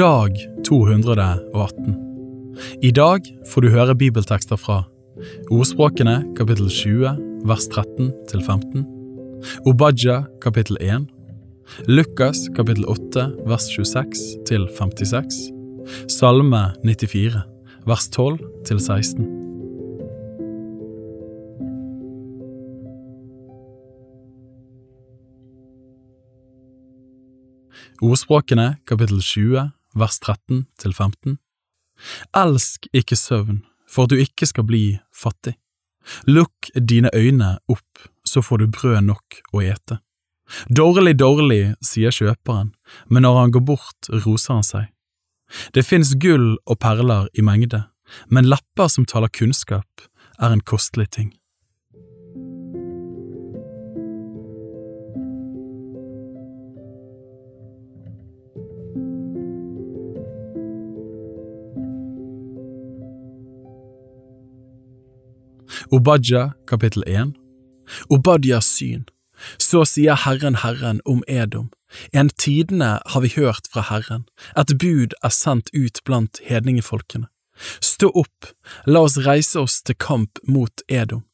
Dag 218 I dag får du høre bibeltekster fra Ordspråkene kapittel 20 vers 13 til 15 Obadja kapittel 1 Lukas kapittel 8 vers 26 til 56 Salme 94 vers 12 til 16 Ordspråkene kapittel 20 vers 13 til 15 Elsk ikke søvn, for at du ikke skal bli fattig. Lukk dine øyne opp, så får du brød nok å ete. Dårlig, dårlig, sier kjøperen, men når han går bort, roser han seg. Det fins gull og perler i mengde, men lepper som taler kunnskap, er en kostelig ting. Obadja kapittel 1 Obadjas syn Så sier Herren Herren om Edom, en tidene har vi hørt fra Herren, et bud er sendt ut blant hedningefolkene. Stå opp, la oss reise oss til kamp mot Edom.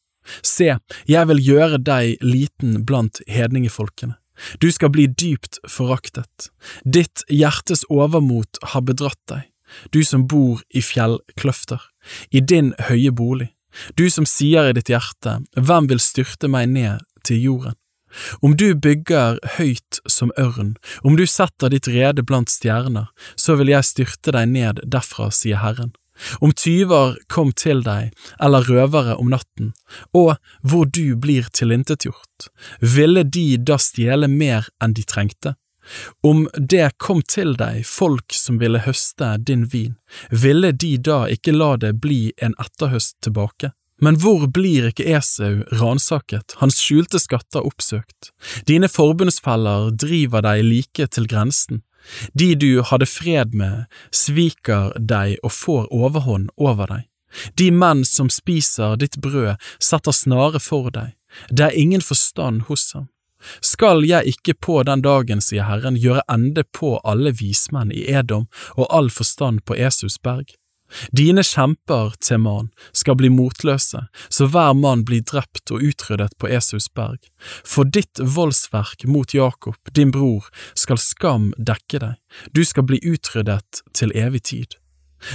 Se, jeg vil gjøre deg liten blant hedningefolkene. Du skal bli dypt foraktet. Ditt hjertes overmot har bedratt deg, du som bor i fjellkløfter, i din høye bolig. Du som sier i ditt hjerte, hvem vil styrte meg ned til jorden? Om du bygger høyt som ørn, om du setter ditt rede blant stjerner, så vil jeg styrte deg ned derfra, sier Herren. Om tyver kom til deg, eller røvere om natten, og hvor du blir tilintetgjort, ville de da stjele mer enn de trengte? Om det kom til deg folk som ville høste din vin, ville de da ikke la det bli en etterhøst tilbake? Men hvor blir ikke Esau ransaket, hans skjulte skatter oppsøkt? Dine forbundsfeller driver deg like til grensen. De du hadde fred med, sviker deg og får overhånd over deg. De menn som spiser ditt brød, setter snare for deg. Det er ingen forstand hos ham. Skal jeg ikke på den dagen, sier Herren, gjøre ende på alle vismenn i Edom og all forstand på Esus berg? Dine kjemper, Teman, skal bli motløse, så hver mann blir drept og utryddet på Esus berg. For ditt voldsverk mot Jakob, din bror, skal skam dekke deg, du skal bli utryddet til evig tid.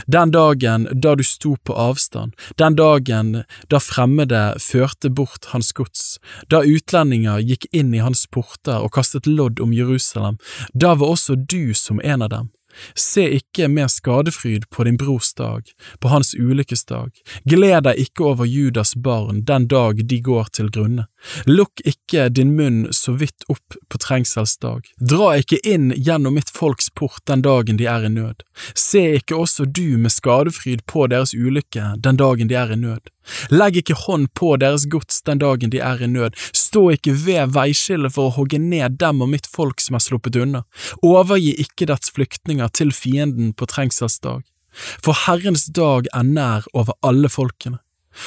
Den dagen da du sto på avstand, den dagen da fremmede førte bort hans gods, da utlendinger gikk inn i hans porter og kastet lodd om Jerusalem, da var også du som en av dem. Se ikke med skadefryd på din brors dag, på hans ulykkesdag, gled deg ikke over Judas barn den dag de går til grunne. Lukk ikke din munn så vidt opp på trengselsdag, dra ikke inn gjennom mitt folks port den dagen de er i nød. Se ikke også du med skadefryd på deres ulykke den dagen de er i nød. Legg ikke hånd på deres gods den dagen de er i nød, stå ikke ved veiskillet for å hogge ned dem og mitt folk som er sluppet unna, overgi ikke dets flyktninger til fienden på trengselsdag. For Herrens dag er nær over alle folkene.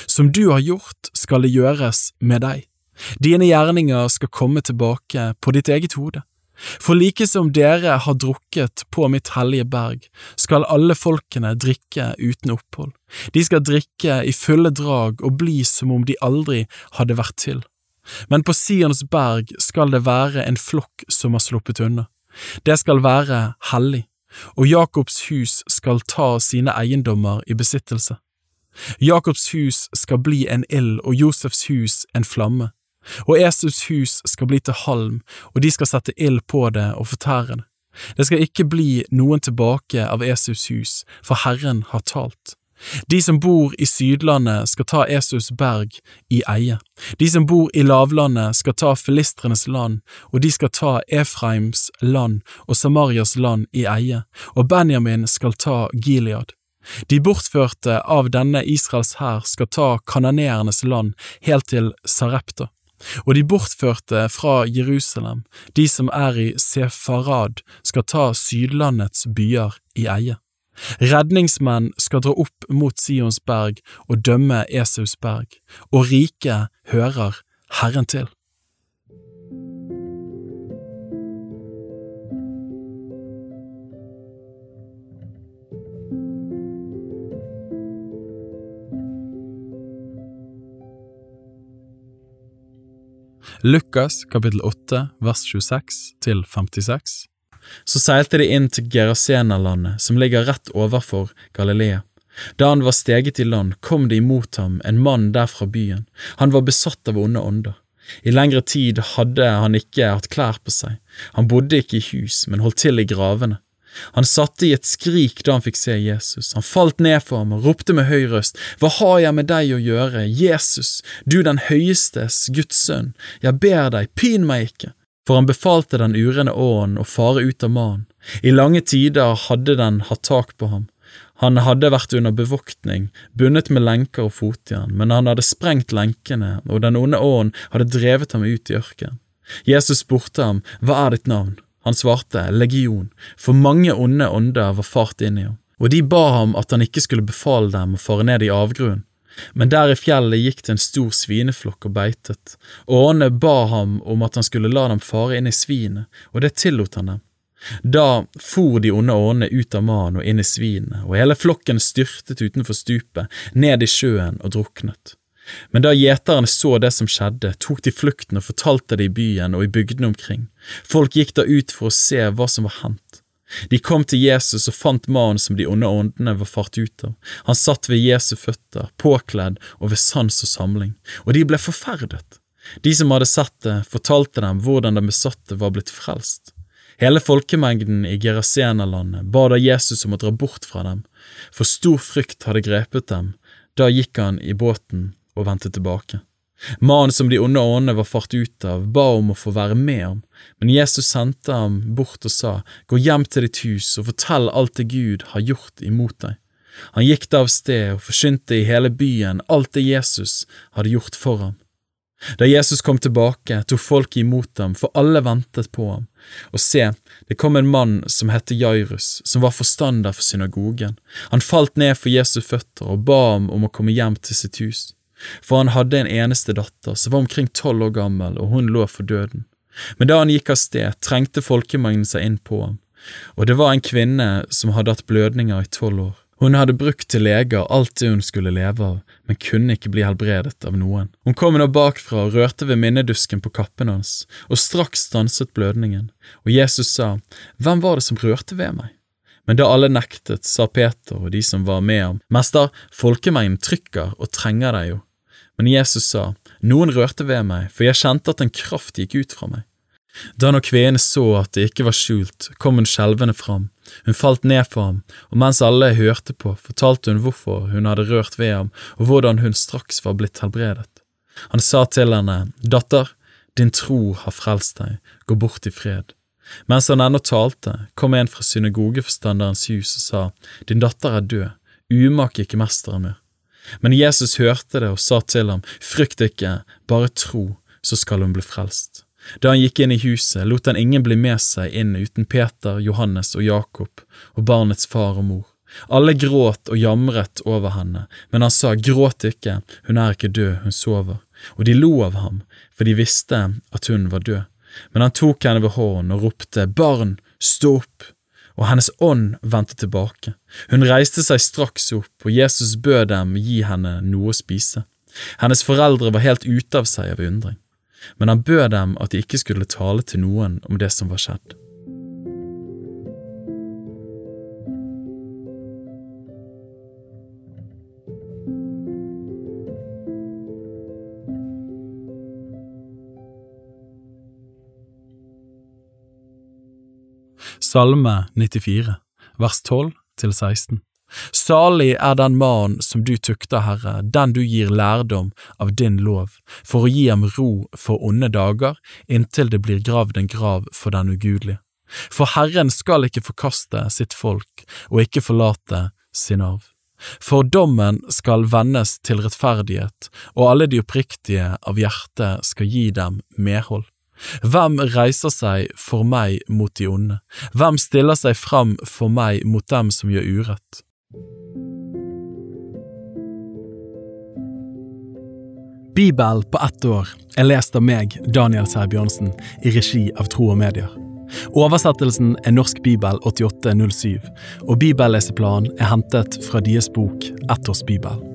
Som du har gjort, skal det gjøres med deg. Dine gjerninger skal komme tilbake på ditt eget hode. For like som dere har drukket på mitt hellige berg, skal alle folkene drikke uten opphold. De skal drikke i fulle drag og bli som om de aldri hadde vært til. Men på Sions berg skal det være en flokk som har sluppet unna. Det skal være hellig, og Jakobs hus skal ta sine eiendommer i besittelse. Jakobs hus skal bli en ild og Josefs hus en flamme. Og Esus hus skal bli til halm, og de skal sette ild på det og fortære det. Det skal ikke bli noen tilbake av Esus hus, for Herren har talt. De som bor i Sydlandet skal ta Esus berg i eie. De som bor i lavlandet skal ta filistrenes land, og de skal ta Efraims land og Samarias land i eie, og Benjamin skal ta Gilead. De bortførte av denne Israels hær skal ta kananeernes land helt til Sarepta. Og de bortførte fra Jerusalem, de som er i Sefarad, skal ta Sydlandets byer i eie. Redningsmenn skal dra opp mot Sionsberg og dømme Esausberg, og riket hører Herren til. Lukas kapittel 8 vers 26 til 56. Så seilte de inn til Gerasenerlandet, som ligger rett overfor Galilea. Da han var steget i land, kom det imot ham en mann der fra byen. Han var besatt av onde ånder. I lengre tid hadde han ikke hatt klær på seg. Han bodde ikke i hus, men holdt til i gravene. Han satte i et skrik da han fikk se Jesus. Han falt ned for ham og ropte med høy røst, Hva har jeg med deg å gjøre, Jesus, du den høyestes Guds sønn, jeg ber deg, pin meg ikke. For han befalte den urene åren å fare ut av mannen. I lange tider hadde den hatt tak på ham. Han hadde vært under bevoktning, bundet med lenker og fotjern, men han hadde sprengt lenkene, og den onde ånden hadde drevet ham ut i ørkenen. Jesus spurte ham, Hva er ditt navn? Han svarte, Legion, for mange onde ånder var fart inn i ham, og de ba ham at han ikke skulle befale dem å fare ned i avgrunnen. Men der i fjellet gikk det en stor svineflokk og beitet, og åndene ba ham om at han skulle la dem fare inn i svinet, og det tillot han dem. Da for de onde åndene ut av mannen og inn i svinet, og hele flokken styrtet utenfor stupet, ned i sjøen og druknet. Men da gjeterne så det som skjedde, tok de flukten og fortalte det i byen og i bygdene omkring. Folk gikk da ut for å se hva som var hendt. De kom til Jesus og fant mannen som de onde åndene var fart ut av. Han satt ved Jesu føtter, påkledd og ved sans og samling, og de ble forferdet. De som hadde sett det, fortalte dem hvordan den besatte var blitt frelst. Hele folkemengden i Gerasenerlandet ba da Jesus om å dra bort fra dem, for stor frykt hadde grepet dem. Da gikk han i båten og vendte tilbake. Mannen som de onde åndene var fart ut av, ba om å få være med ham, men Jesus sendte ham bort og sa, Gå hjem til ditt hus og fortell alt det Gud har gjort imot deg. Han gikk da av sted og forsynte i hele byen alt det Jesus hadde gjort for ham. Da Jesus kom tilbake, tok folk imot ham, for alle ventet på ham. Og se, det kom en mann som het Jairus, som var forstander for synagogen. Han falt ned for Jesus' føtter og ba ham om å komme hjem til sitt hus for han hadde en eneste datter som var omkring tolv år gammel, og hun lå for døden. Men da han gikk av sted, trengte folkemengden seg inn på ham, og det var en kvinne som hadde hatt blødninger i tolv år. Hun hadde brukt til leger alt det hun skulle leve av, men kunne ikke bli helbredet av noen. Hun kom nå bakfra og rørte ved minnedusken på kappen hans, og straks stanset blødningen, og Jesus sa, Hvem var det som rørte ved meg? Men da alle nektet, sa Peter og de som var med ham, Mester, folkemengden trykker og trenger deg jo. Men Jesus sa, Noen rørte ved meg, for jeg kjente at en kraft gikk ut fra meg. Da når kvinnen så at det ikke var skjult, kom hun skjelvende fram. Hun falt ned for ham, og mens alle hørte på, fortalte hun hvorfor hun hadde rørt ved ham, og hvordan hun straks var blitt helbredet. Han sa til henne, Datter, din tro har frelst deg, gå bort i fred. Mens han ennå talte, kom en fra synagogeforstanderens hus og sa, Din datter er død, umak ikke mesteren mer. Men Jesus hørte det og sa til ham, Frykt ikke, bare tro, så skal hun bli frelst. Da han gikk inn i huset, lot han ingen bli med seg inn uten Peter, Johannes og Jakob og barnets far og mor. Alle gråt og jamret over henne, men han sa, Gråt ikke, hun er ikke død, hun sover. Og de lo av ham, for de visste at hun var død. Men han tok henne ved hånden og ropte, Barn, stå opp! Og hennes ånd vendte tilbake. Hun reiste seg straks opp, og Jesus bød dem gi henne noe å spise. Hennes foreldre var helt ute av seg av undring, men han bød dem at de ikke skulle tale til noen om det som var skjedd. Salme 94, vers 12 til 16. Salig er den mann som du tukter, Herre, den du gir lærdom av din lov, for å gi ham ro for onde dager, inntil det blir gravd en grav for den ugudelige. For Herren skal ikke forkaste sitt folk og ikke forlate sin arv. For dommen skal vendes til rettferdighet, og alle de oppriktige av hjerte skal gi dem medhold. Hvem reiser seg for meg mot de onde? Hvem stiller seg fram for meg mot dem som gjør urett? Bibel på ett år er lest av meg, Daniel Sæbjørnsen, i regi av Tro og Medier. Oversettelsen er Norsk bibel 8807, og bibelleseplanen er hentet fra deres bok Ett års bibel.